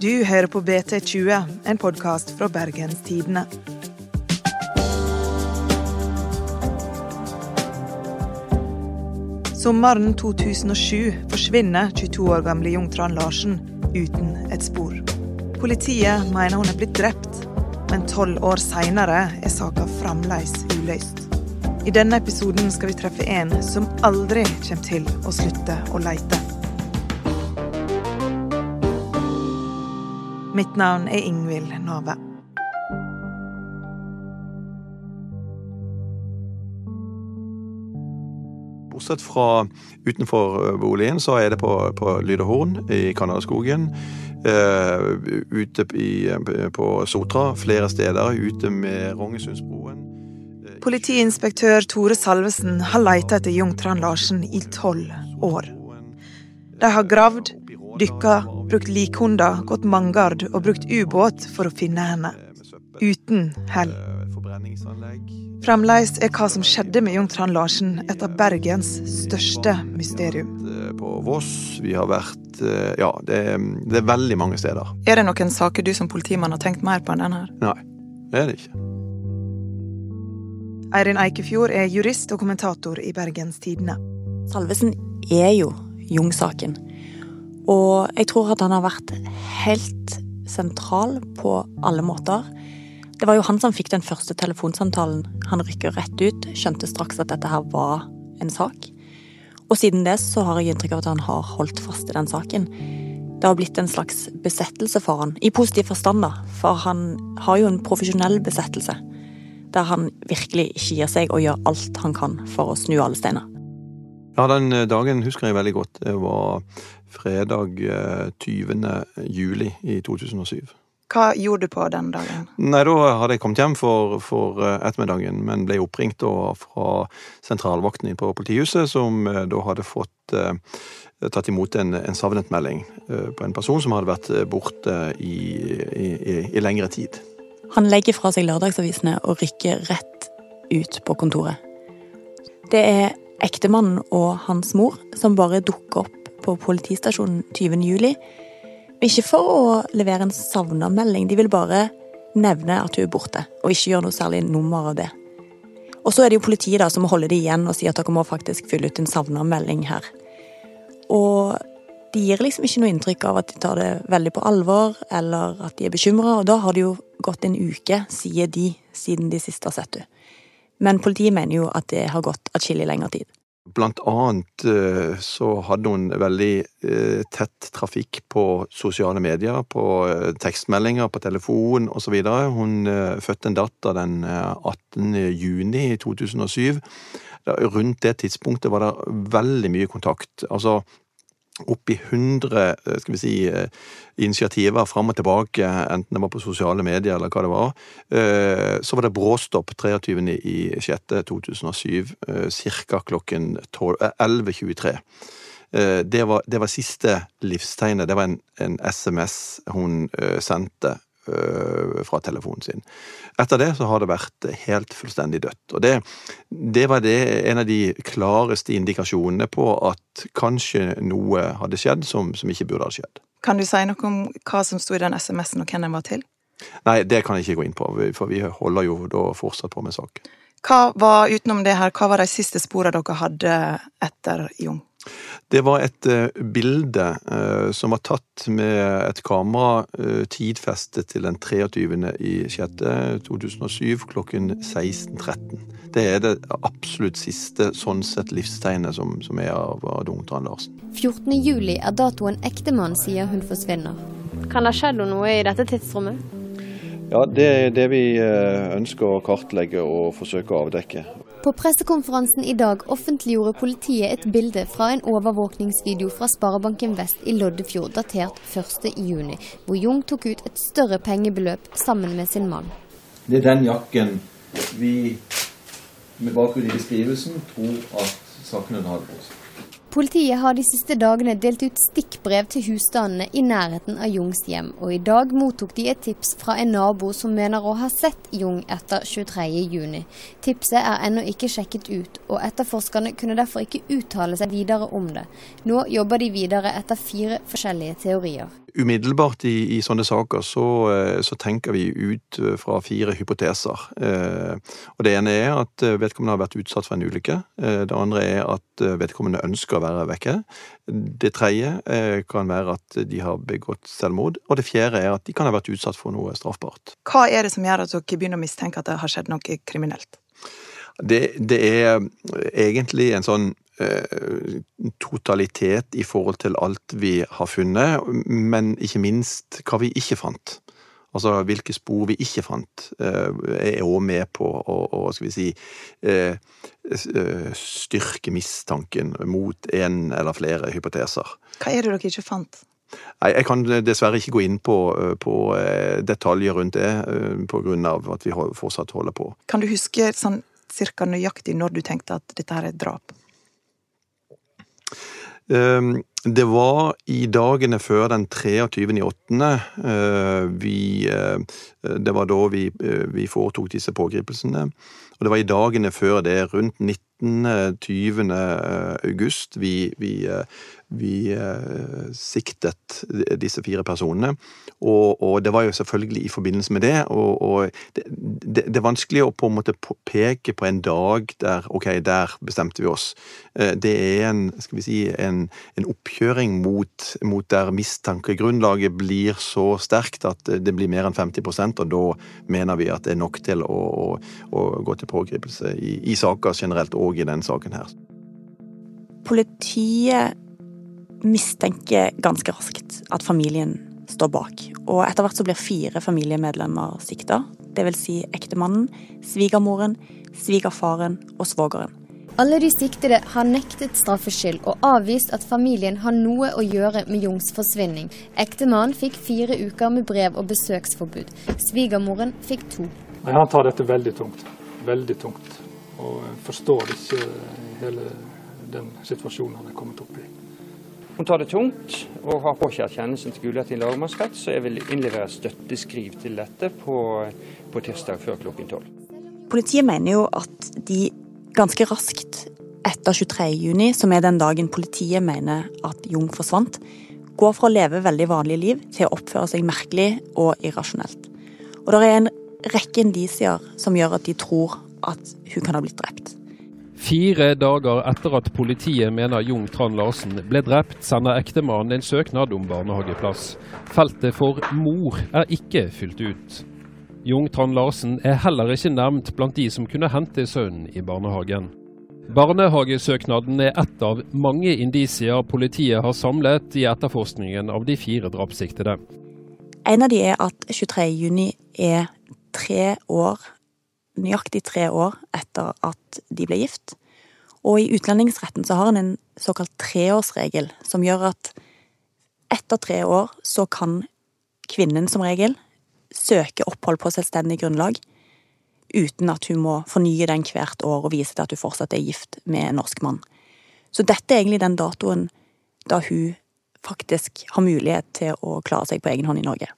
Du hører på BT20, en podkast fra Bergens Tidende. Sommeren 2007 forsvinner 22 år gamle Jung Tran Larsen uten et spor. Politiet mener hun er blitt drept, men tolv år seinere er saka fremdeles uløst. I denne episoden skal vi treffe en som aldri kommer til å slutte å leite. Mitt navn er Ingvild Nove. Bortsett fra utenfor eh, boligen, så er det på, på Lyderhorn i Kanadaskogen. Uh, ute i, eh, på Sotra, flere steder. Ute med Rongesundsbroen. Politiinspektør Tore Salvesen har leita etter Jung Trand Larsen i tolv år. De har gravd, dykka, brukt likhunder, gått manngard og brukt ubåt for å finne henne. Uten hell. Fremdeles er hva som skjedde med Jon Trand Larsen et av Bergens største mysterium. På Voss, vi har vært eh, Ja, det er, det er veldig mange steder. Er det noen saker du som politimann har tenkt mer på enn denne? Nei, det er det ikke. Eirin Eikefjord er jurist og kommentator i Bergens Tidende. Salvesen er jo Jung-saken. Og jeg tror at han har vært helt sentral på alle måter. Det var jo han som fikk den første telefonsamtalen. Han rykker rett ut, skjønte straks at dette her var en sak. Og siden det så har jeg inntrykk av at han har holdt fast i den saken. Det har blitt en slags besettelse for han, i positiv forstand, da. For han har jo en profesjonell besettelse. Der han virkelig ikke gir seg og gjør alt han kan for å snu alle steiner. Ja, den dagen husker jeg veldig godt. Det var fredag 20. Eh, juli i 2007. Hva gjorde du på den dagen? Nei, Da hadde jeg kommet hjem for, for eh, ettermiddagen, men ble oppringt fra sentralvakten på politihuset, som eh, da hadde fått eh, tatt imot en, en savnetmelding eh, på en person som hadde vært borte i, i, i, i lengre tid. Han legger fra seg lørdagsavisene og rykker rett ut på kontoret. Det er ektemannen og hans mor som bare dukker opp på politistasjonen 20. juli ikke for å levere en savna-melding, de vil bare nevne at hun er borte, og ikke gjøre noe særlig nummer av det. Og så er det jo politiet da som må holde det igjen og si at dere må faktisk fylle ut en savna-melding her. Og de gir liksom ikke noe inntrykk av at de tar det veldig på alvor, eller at de er bekymra, og da har det jo gått en uke, sier de, siden de siste har sett henne. Men politiet mener jo at det har gått atskillig lengre tid. Blant annet eh, så hadde hun veldig eh, tett trafikk på sosiale medier, på eh, tekstmeldinger, på telefon osv. Hun fødte en datter den 18. juni 2007. Rundt det tidspunktet var det veldig mye kontakt. Altså, oppi 100 eh, skal vi si, eh, initiativer fram og tilbake, enten det var på sosiale medier eller hva det var. Eh, så var det bråstopp 23.06.2007, ca. klokken 11.23. Det var, det var siste livstegnet. Det var en, en SMS hun sendte fra telefonen sin. Etter det så har det vært helt fullstendig dødt. Og det, det var det en av de klareste indikasjonene på at kanskje noe hadde skjedd som, som ikke burde ha skjedd. Kan du si noe om hva som sto i den SMS-en, og hvem den var til? Nei, det kan jeg ikke gå inn på, for vi holder jo da fortsatt på med saken. Hva var, utenom det her, hva var de siste sporene dere hadde etter Jung? Det var et uh, bilde uh, som var tatt med et kamera uh, tidfestet til den 23. i 6. 2007 klokken 16.13. Det er det absolutt siste sånn sett livstegnet som, som er av, av Dungtran Larsen. 14. juli er datoen ektemann sier hun forsvinner. Kan det ha skjedd noe i dette tidsrommet? Ja, det er det vi ønsker å kartlegge og forsøke å avdekke. På pressekonferansen i dag offentliggjorde politiet et bilde fra en overvåkningsvideo fra Sparebanken Vest i Loddefjord datert 1.6, hvor Jung tok ut et større pengebeløp sammen med sin mann. Det er den jakken vi med bakgrunn i beskrivelsen tror at sakene hadde på seg. Politiet har de siste dagene delt ut stikkbrev til husstandene i nærheten av Jungs hjem, og i dag mottok de et tips fra en nabo som mener å ha sett Jung etter 23.6. Tipset er ennå ikke sjekket ut, og etterforskerne kunne derfor ikke uttale seg videre om det. Nå jobber de videre etter fire forskjellige teorier. Umiddelbart i, i, sånne saker så, så, tenker vi ut fra fire hypoteser. Og Det ene er at vedkommende har vært utsatt for en ulykke. Det andre er at vedkommende ønsker å være vekke. Det tredje kan være at de har begått selvmord. Og det fjerde er at de kan ha vært utsatt for noe straffbart. Hva er det som gjør at dere begynner å mistenke at det har skjedd noe kriminelt? Det, det er egentlig en sånn eh, totalitet i forhold til alt vi har funnet, men ikke minst hva vi ikke fant. Altså hvilke spor vi ikke fant, eh, er òg med på å, skal vi si, eh, styrke mistanken mot en eller flere hypoteser. Hva er det dere ikke fant? Nei, Jeg kan dessverre ikke gå inn på, på detaljer rundt det, pga. at vi fortsatt holder på. Kan du huske sånn cirka nøyaktig når du tenkte at dette her er drap? Um, det var i dagene før den 23.8. Eh, vi eh, Det var da vi, eh, vi foretok disse pågripelsene. Og det var i dagene før det, rundt 19.-20. august, vi, vi, vi siktet disse fire personene. Og, og, det var jo selvfølgelig i forbindelse med det. Og, og det, det, det, er vanskelig å på en måte peke på en dag der ok, der bestemte vi oss. Det er en, skal vi si, en, en oppkjøring mot, mot, der mistankegrunnlaget blir så sterkt at det blir mer enn 50% og da mener vi at det er nok til å, å, å gå til pågripelse i, i saker generelt, og i denne saken her. Politiet mistenker ganske raskt at familien står bak. Og etter hvert så blir fire familiemedlemmer sikta. Det vil Si ektemannen, svigermoren, svigerfaren og svogeren. Alle de siktede har nektet straffskyld og avvist at familien har noe å gjøre med Jungs forsvinning. Ektemannen fikk fire uker med brev og besøksforbud. Svigermoren fikk to. Han tar dette veldig tungt. Veldig tungt. Og forstår ikke hele den situasjonen han er kommet opp i. Hun tar det tungt og har påkjært kjennelsen til Gulating lagmannsrett, så jeg vil innlevere støtteskriv til dette på, på tirsdag før klokken tolv. Politiet mener jo at de ganske raskt etter 23.6, som er den dagen politiet mener at Jung forsvant, går fra å leve veldig vanlige liv til å oppføre seg merkelig og irrasjonelt. Og det er en rekke indisier som gjør at de tror at hun kan ha blitt drept. Fire dager etter at politiet mener Jung Tran Larsen ble drept, sender ektemannen en søknad om barnehageplass. Feltet for mor er ikke fylt ut. Jung Tran Larsen er heller ikke nevnt blant de som kunne hente sønnen i barnehagen. Barnehagesøknaden er ett av mange indisier politiet har samlet i etterforskningen av de fire drapssiktede. En av de er at 23.6 er tre år nøyaktig tre år etter at de ble gift. Og i utlendingsretten så har en en såkalt treårsregel som gjør at etter tre år så kan kvinnen som regel søke opphold på selvstendig grunnlag uten at hun må fornye den hvert år og vise til at hun fortsatt er gift med en norsk mann. Så dette er egentlig den datoen da hun faktisk har mulighet til å klare seg på egen hånd i Norge.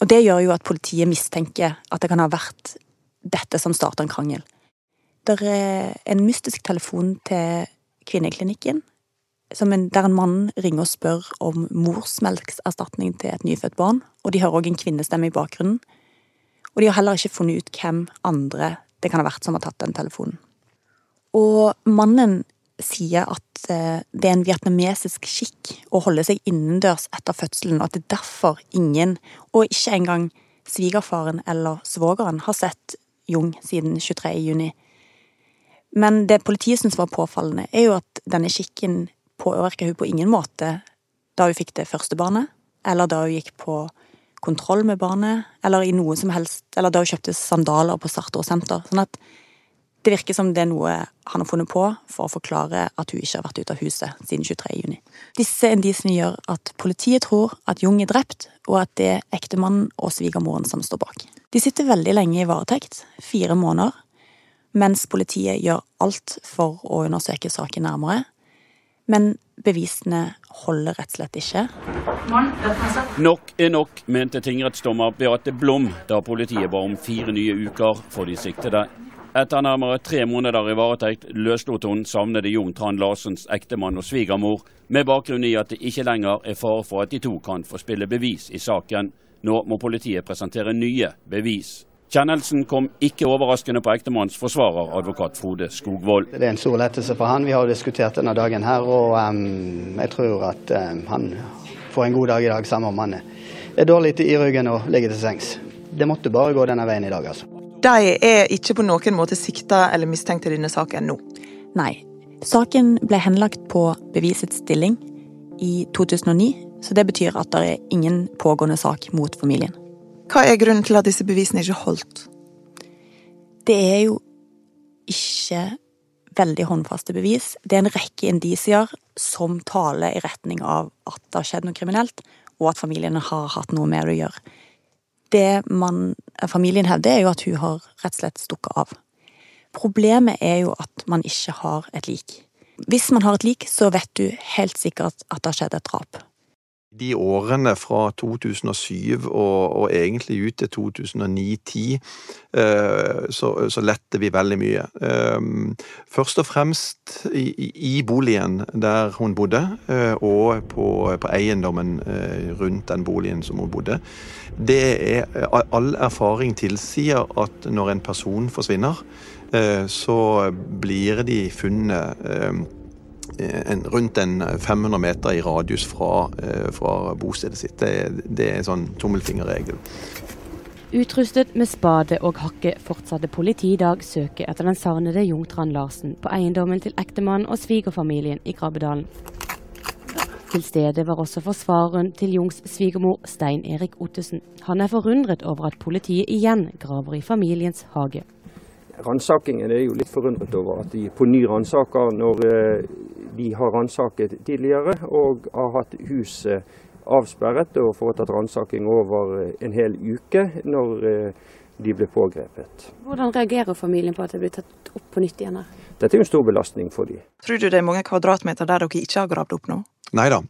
Og det gjør jo at politiet mistenker at det kan ha vært dette som starta en krangel. Det er en mystisk telefon til kvinneklinikken en, der en mann ringer og spør om morsmelkserstatning til et nyfødt barn, og de hører òg en kvinnestemme i bakgrunnen. Og de har heller ikke funnet ut hvem andre det kan ha vært som har tatt den telefonen. Og mannen sier at eh, det er en vietnamesisk skikk å holde seg innendørs etter fødselen, og at det er derfor ingen, og ikke engang svigerfaren eller svogeren, har sett Jung siden 23. juni. Men det politiet syns var påfallende, er jo at denne skikken påvirka hun på ingen måte da hun fikk det første barnet, eller da hun gikk på kontroll med barnet, eller i noe som helst, eller da hun kjøpte sandaler på Sartor senter. Sånn at det virker som det er noe han har funnet på for å forklare at hun ikke har vært ute av huset siden 23. juni. Disse indisene gjør at politiet tror at Jung er drept, og at det er ektemannen og svigermoren som står bak. De sitter veldig lenge i varetekt, fire måneder, mens politiet gjør alt for å undersøke saken nærmere. Men bevisene holder rett og slett ikke. Nok er nok, mente tingrettsdommer Beate Blom da politiet ba om fire nye uker for de siktede. Etter nærmere tre måneder i varetekt løslot hun savnede Jon Tran Larsens ektemann og svigermor, med bakgrunn i at det ikke lenger er fare for at de to kan få spille bevis i saken. Nå må politiet presentere nye bevis. Kjennelsen kom ikke overraskende på ektemannens forsvarer, advokat Frode Skogvold. Det er en stor lettelse for han. Vi har diskutert denne dagen her, og um, jeg tror at um, han får en god dag i dag, samme om han er dårlig i ryggen og ligger til sengs. Det måtte bare gå denne veien i dag, altså. De er ikke på noen måte sikta eller mistenkt i denne saken nå. Nei. Saken ble henlagt på bevisets stilling i 2009, så det betyr at det er ingen pågående sak mot familien. Hva er grunnen til at disse bevisene ikke holdt? Det er jo ikke veldig håndfaste bevis. Det er en rekke indisier som taler i retning av at det har skjedd noe kriminelt, og at familiene har hatt noe med det å gjøre det man, familien hevder, er jo at hun har rett og slett stukket av. Problemet er jo at man ikke har et lik. Hvis man har et lik, så vet du helt sikkert at det har skjedd et drap de årene fra 2007 og, og egentlig ut til 2009-10, eh, så, så letter vi veldig mye. Eh, først og fremst i, i, boligen der hun bodde, eh, og på, på eiendommen rundt den boligen som hun bodde. Det er All erfaring tilsier at når en person forsvinner, så blir de funnet en, rundt en 500 meter i radius fra, eh, fra bostedet sitt. Det, det er en sånn tommelfingerregel. Utrustet med spade og hakke fortsatte politiet i dag søket etter den savnede Jungtrand Larsen på eiendommen til ektemannen og svigerfamilien i Krabbedalen. Til stede var også forsvareren til Jungs svigermor, Stein Erik Ottesen. Han er forundret over at politiet igjen graver i familiens hage. Ransakingen er jo litt forundret over at de på ny ransaker når eh, de har ransaket tidligere og har hatt huset avsperret og foretatt ransaking over eh, en hel uke når eh, de ble pågrepet. Hvordan reagerer familien på at det blir tatt opp på nytt igjen? her? Dette er jo en stor belastning for dem. Tror du det er mange kvadratmeter der dere ikke har gravd opp nå? Nei da.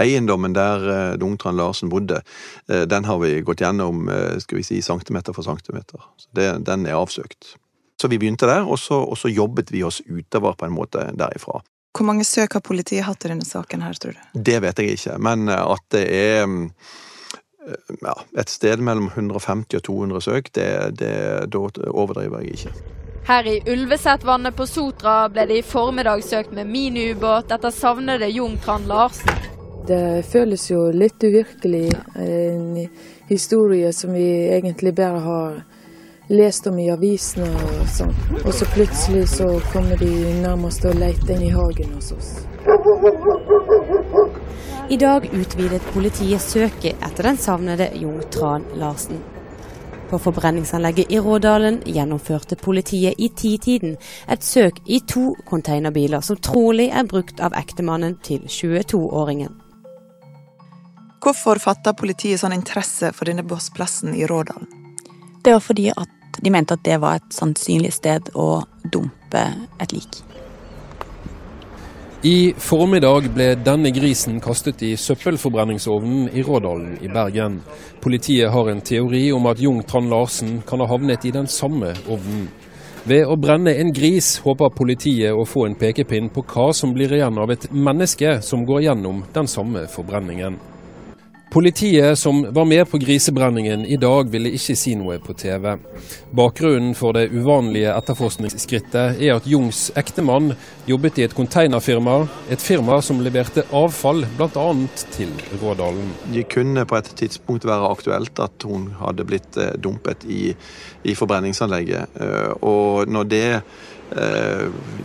Eiendommen der Dungtrand Larsen bodde, den har vi gått gjennom skal vi si, centimeter for centimeter. Det, den er avsøkt. Så vi begynte der, og så, og så, jobbet vi oss utover på en måte derifra. Hvor mange søk har politiet hatt i denne saken her, tror du? Det vet jeg ikke, men at det er ja, et sted mellom 150 og 200 søk, det, det, da overdriver jeg ikke. Her i Ulvesetvannet på Sotra ble det i formiddag søkt med miniubåt etter savnede Jon Tran Larsen. Det føles jo litt uvirkelig. En historie som vi egentlig bare har lest om i avisene og sånn. Og så plutselig så kommer de nærmest og leter inn i hagen hos oss. I dag utvidet politiet søket etter den savnede Jo Tran Larsen. På forbrenningsanlegget i Rådalen gjennomførte politiet i titiden et søk i to containerbiler som trolig er brukt av ektemannen til 22-åringen. Hvorfor fatta politiet sånn interesse for denne bossplassen i Rådalen? Det var fordi at de mente at det var et sannsynlig sted å dumpe et lik. I formiddag ble denne grisen kastet i søppelforbrenningsovnen i Rådalen i Bergen. Politiet har en teori om at Jung Trand Larsen kan ha havnet i den samme ovnen. Ved å brenne en gris håper politiet å få en pekepinn på hva som blir igjen av et menneske som går gjennom den samme forbrenningen. Politiet som var med på grisebrenningen i dag, ville ikke si noe på TV. Bakgrunnen for det uvanlige etterforskningsskrittet er at Jungs ektemann jobbet i et containerfirma, et firma som leverte avfall bl.a. til Rådalen. Det kunne på et tidspunkt være aktuelt at hun hadde blitt eh, dumpet i, i forbrenningsanlegget. Eh, og når det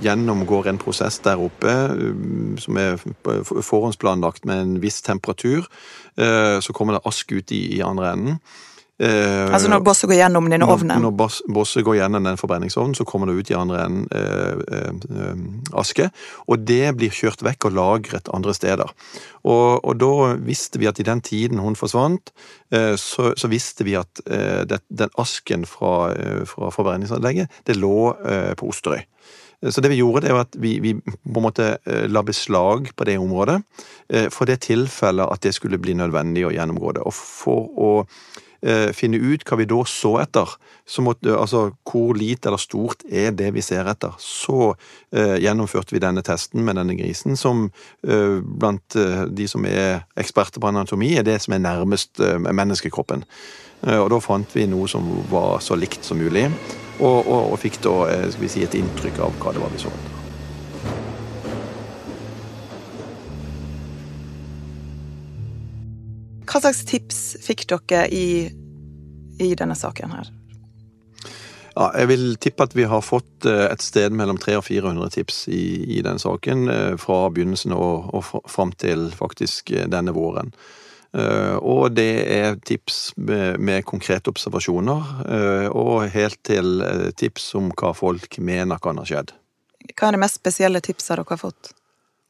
gjennomgår en prosess der oppe eh, som er forhåndsplanlagt med en viss temperatur. Eh, så kommer det ask ut i, i andre enden. Eh, altså når bosset går gjennom denne ovnen? Når, når bosset går gjennom den forbrenningsovnen, så kommer det ut i andre enden eh, eh, aske. Og det blir kjørt vekk og lagret andre steder. Og, og da visste vi at i den tiden hun forsvant, eh, så, så, visste vi at eh, det, den asken fra, eh, fra forbrenningsanlegget, det lå på Osterøy. Så det vi gjorde, det var at vi, vi, på en måte la beslag på det området for det tilfellet at det skulle bli nødvendig å gjennomgå det. Og for å eh, finne ut hva vi da så etter, så måtte, altså hvor lite eller stort er det vi ser etter, så eh, gjennomførte vi denne testen med denne grisen, som eh, blant eh, de som er eksperter på anatomi, er det som er nærmest eh, menneskekroppen. Eh, og da fant vi noe som var så likt som mulig, og, og, og fikk da si, et inntrykk av hva det var vi så Hva slags tips fikk dere i, i denne saken her? Ja, jeg vil tippe at vi har fått eh, et sted mellom 300 og 400 tips i, i den saken. Eh, fra begynnelsen og, og fram til faktisk eh, denne våren. Og det er tips med, med konkrete observasjoner, og helt til tips om hva folk mener kan ha skjedd. Hva er det mest spesielle tipset dere har fått?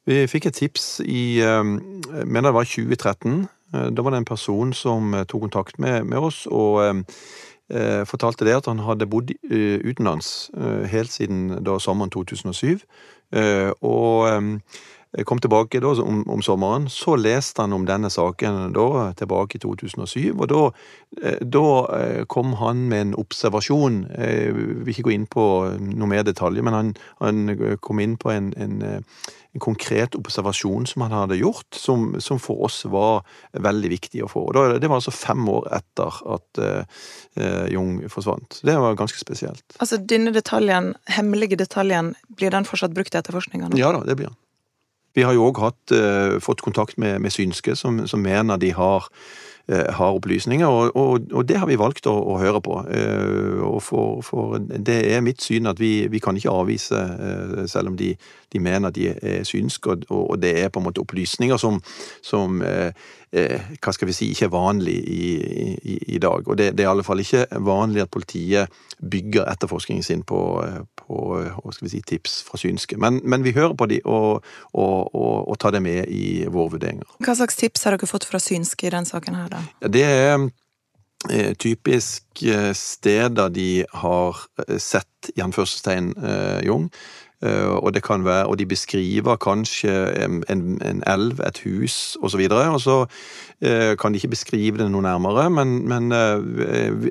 Vi fikk et tips i jeg mener det var 2013, Eh, da var det en person som eh, tok kontakt med, med oss og eh, fortalte det at han hadde bodd eh, utenlands eh, helt siden da sommeren 2007. Eh, og kom tilbake da om, om, sommeren. Så leste han om denne saken da, tilbake i 2007, og da, da kom han med en observasjon. Jeg vil ikke gå inn på noe mer detaljer, men han, han kom inn på en, en en konkret observasjon som han hadde gjort, som, som, for oss var veldig viktig å få. Og det var altså fem år etter at uh, Jung forsvant. Det var ganske spesielt. Altså denne detaljen, hemmelige detaljen, blir den fortsatt brukt i etterforskninga? Ja da, det blir den. Vi har jo òg uh, fått kontakt med, med synske, som, som mener de har Eh, har opplysninger, og, og, og, det har vi valgt å, å høre på. Eh, og for, for, det er mitt syn at vi, vi kan ikke avvise, eh, selv om de, de mener de er synske, og, og, det er på en måte opplysninger som, som hva skal vi si, ikke er vanlig i, i, i dag. Og det, det, er i alle fall ikke vanlig at politiet bygger etterforskningen sin på, på si, tips fra synske. Men, men vi hører på de og, og, tar det med i våre vurderinger. Hva slags tips har dere fått fra synske i den saken her? Da? Det er eh, typisk eh, steder de har eh, sett, i anførselstegn, Jung. Og det kan være, og de beskriver kanskje en, en elv, et hus osv. Og, og så kan de ikke beskrive det noe nærmere, men, men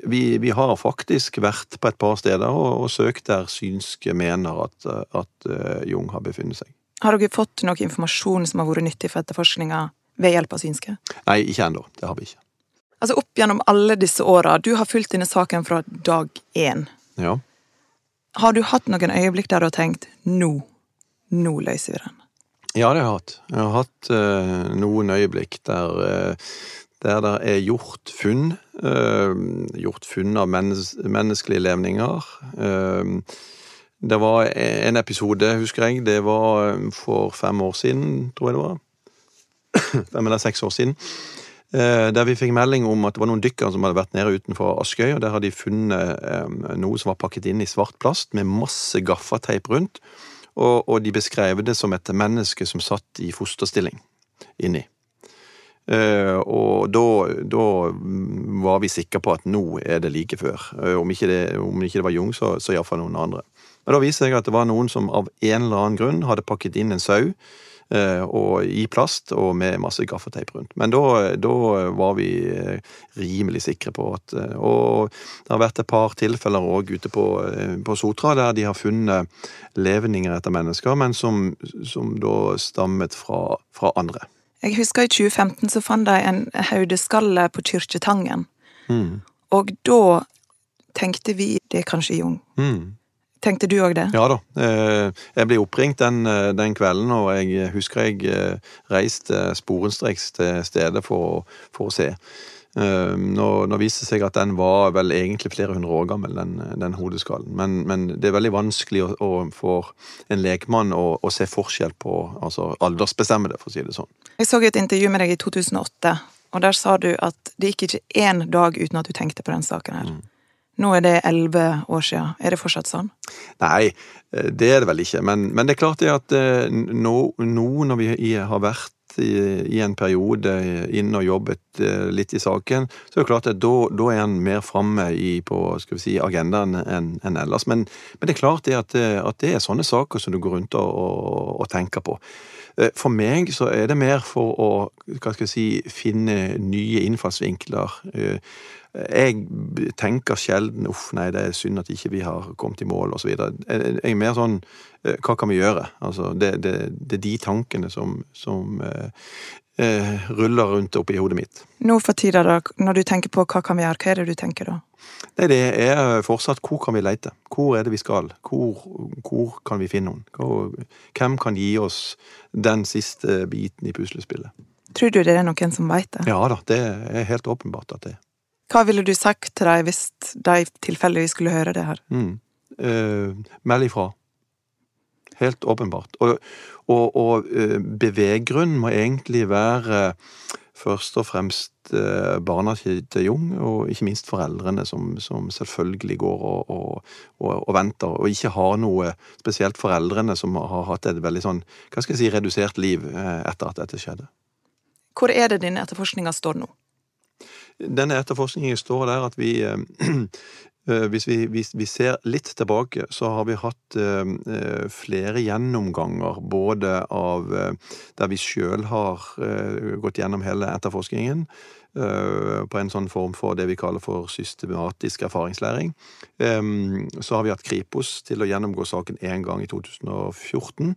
vi, vi, har faktisk vært på et par steder og, og søkt der synske mener at, at Jung har befunnet seg. Har dere fått noe informasjon som har vært nyttig for etterforskninga ved hjelp av synske? Nei, ikke ennå. Det har vi ikke. Altså Opp gjennom alle disse åra, du har fulgt denne saken fra dag én. Ja. Har du hatt noen øyeblikk der du har tenkt nå, nå løser vi den? Ja, det har jeg hatt. Jeg har hatt uh, noen øyeblikk der, uh, der det er gjort funn. Uh, gjort funn av mennes menneskelige levninger. det var en episode, husker jeg. Det var for fem år siden, tror jeg det var. fem eller seks år siden. Eh, der vi fikk melding om at det var noen dykkere som hadde vært nede utenfor Askøy. og Der hadde de funnet eh, noe som var pakket inn i svart plast med masse gaffateip rundt. Og, og de beskrev det som et menneske som satt i fosterstilling inni. Uh, og da, da, var vi sikre på at nå er det like før. Om, ikke det, om ikke det var Jung, så, så iallfall noen andre. Men da viste det seg at det var noen som av en eller annen grunn hadde pakket inn en sau Eh, og i plast og med masse gaffateip rundt. Men da, da, var vi eh, rimelig sikre på at eh, Og det har vært et par tilfeller òg ute på, på, Sotra der de har funnet levninger etter mennesker, men som, som da stammet fra, fra, andre. Jeg husker i 2015 så fant de en haudeskalle på Kyrkjetangen. Mm. Og da tenkte vi det er kanskje Jung. Mm. Tenkte du òg det? Ja da. Eh, jeg ble oppringt den, eh, den, kvelden, og jeg husker jeg eh, reiste sporenstreks til stedet for, for, å se. Nå, nå viste det seg at den var vel egentlig flere hundre år gammel, den, den hodeskallen. Men, men, det er veldig vanskelig å, å, for en lekmann å, å, se forskjell på altså aldersbestemme det, for å si det sånn. Jeg så et intervju med deg i 2008, og der sa du at det gikk ikke én dag uten at du tenkte på den saken her. Mm. Nå er det elleve år siden. Er det fortsatt sånn? Nei, eh, det er det vel ikke. Men, men det er klart det at eh, nå, nå når vi har vært i, i en periode inne og jobbet eh, litt i saken, så er det klart at da, da er en mer framme på skal vi si, agendaen enn en ellers. Men, men, det er klart det at, at, det er sånne saker som du går rundt og, og, og tenker på. For meg så er det mer for å hva skal jeg si, finne nye innfallsvinkler. Jeg tenker sjelden 'uff, nei, det er synd at ikke vi har kommet i mål', osv. Jeg er mer sånn 'hva kan vi gjøre'? Altså, det, det, det er de tankene som, som eh, ruller rundt oppi hodet mitt. Nå for tida, da, når du tenker på hva kan vi gjøre, hva er det du tenker da? Nei, Det er fortsatt hvor kan vi lete? Hvor er det vi skal? Hvor, hvor kan vi finne noen? Hvem kan gi oss den siste biten i puslespillet? Tror du det er noen som veit det? Ja da, det er helt åpenbart at det er. Hva ville du sagt til dem hvis de tilfeldigvis skulle høre det her? Mm. Eh, meld ifra. Helt åpenbart. Og, og, og eh, beveggrunnen må egentlig være først og fremst eh, barna til Jung, og ikke minst foreldrene, som, som selvfølgelig går og, og, og, venter, og ikke har noe Spesielt foreldrene, som har hatt et veldig sånn, hva skal jeg si, redusert liv eh, etter at dette skjedde. Hvor er det denne etterforskninga står nå? Denne etterforskningen står der at vi Eh, hvis vi, hvis vi, ser litt tilbake, så har vi hatt eh, eh flere gjennomganger både av eh, der vi sjøl har eh, gått gjennom hele etterforskningen, Eh, på en sånn form for det vi kaller for systematisk erfaringslæring. Så har vi hatt Kripos til å gjennomgå saken én gang i 2014.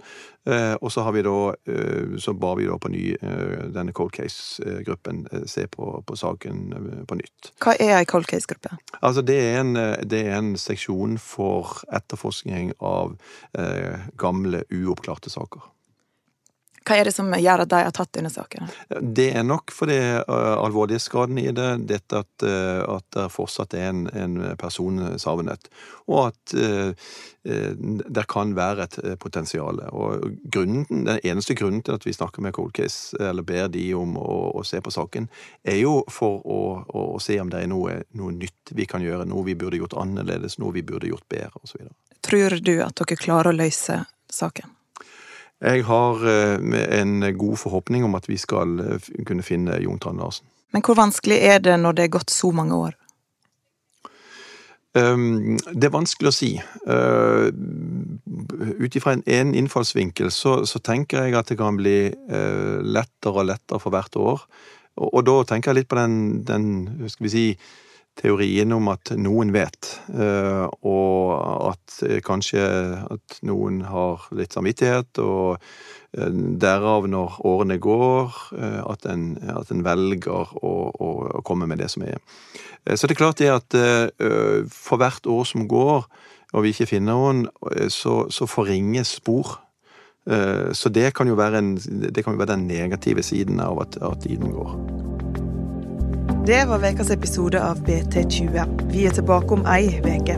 Eh, og så har vi da eh, Så ba vi da på ny denne cold case-gruppen se på, på, saken på nytt. Hva er ei cold case-gruppe? Altså det er, en, det er en seksjon for etterforskning av gamle, uoppklarte saker. Hva er det som gjør at de har tatt denne saken? Det er nok fordi uh, alvorlighetsgraden i det, dette at, uh, at det fortsatt er en, en person savnet, og at uh, det kan være et potensial. Og grunnen, Den eneste grunnen til at vi snakker med Cold Case, eller ber de om å, å se på saken, er jo for å, å, å se om det er noe, noe, nytt vi kan gjøre, noe vi burde gjort annerledes, noe vi burde gjort bedre, osv. Tror du at dere klarer å løse saken? Jeg har eh, en god forhåpning om at vi skal eh, kunne finne Jon Trond Larsen. Men hvor vanskelig er det når det er gått så mange år? Ehm, det er vanskelig å si. Eh, ut ifra en innfallsvinkel så, så, tenker jeg at det kan bli lettere og lettere for hvert år. Og, og da tenker jeg litt på den, den skal vi si, teorien om at noen vet, eh, og at eh, kanskje at noen har litt samvittighet, og eh, derav, når årene går, at en, at en velger å, å, komme med det som er. Så det er klart det at for hvert år som går, og vi ikke finner noen, så, så forringes spor. Så det kan jo være, en, det kan jo være den negative siden av at, at tiden går. Det var ukas episode av BT20. Vi er tilbake om ei uke.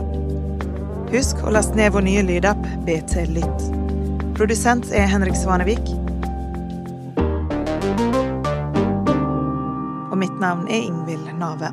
Husk å laste ned vår nye lydapp BT Lytt. Produsent er Henrik Svanevik. Og mitt navn er Ingvild Nave.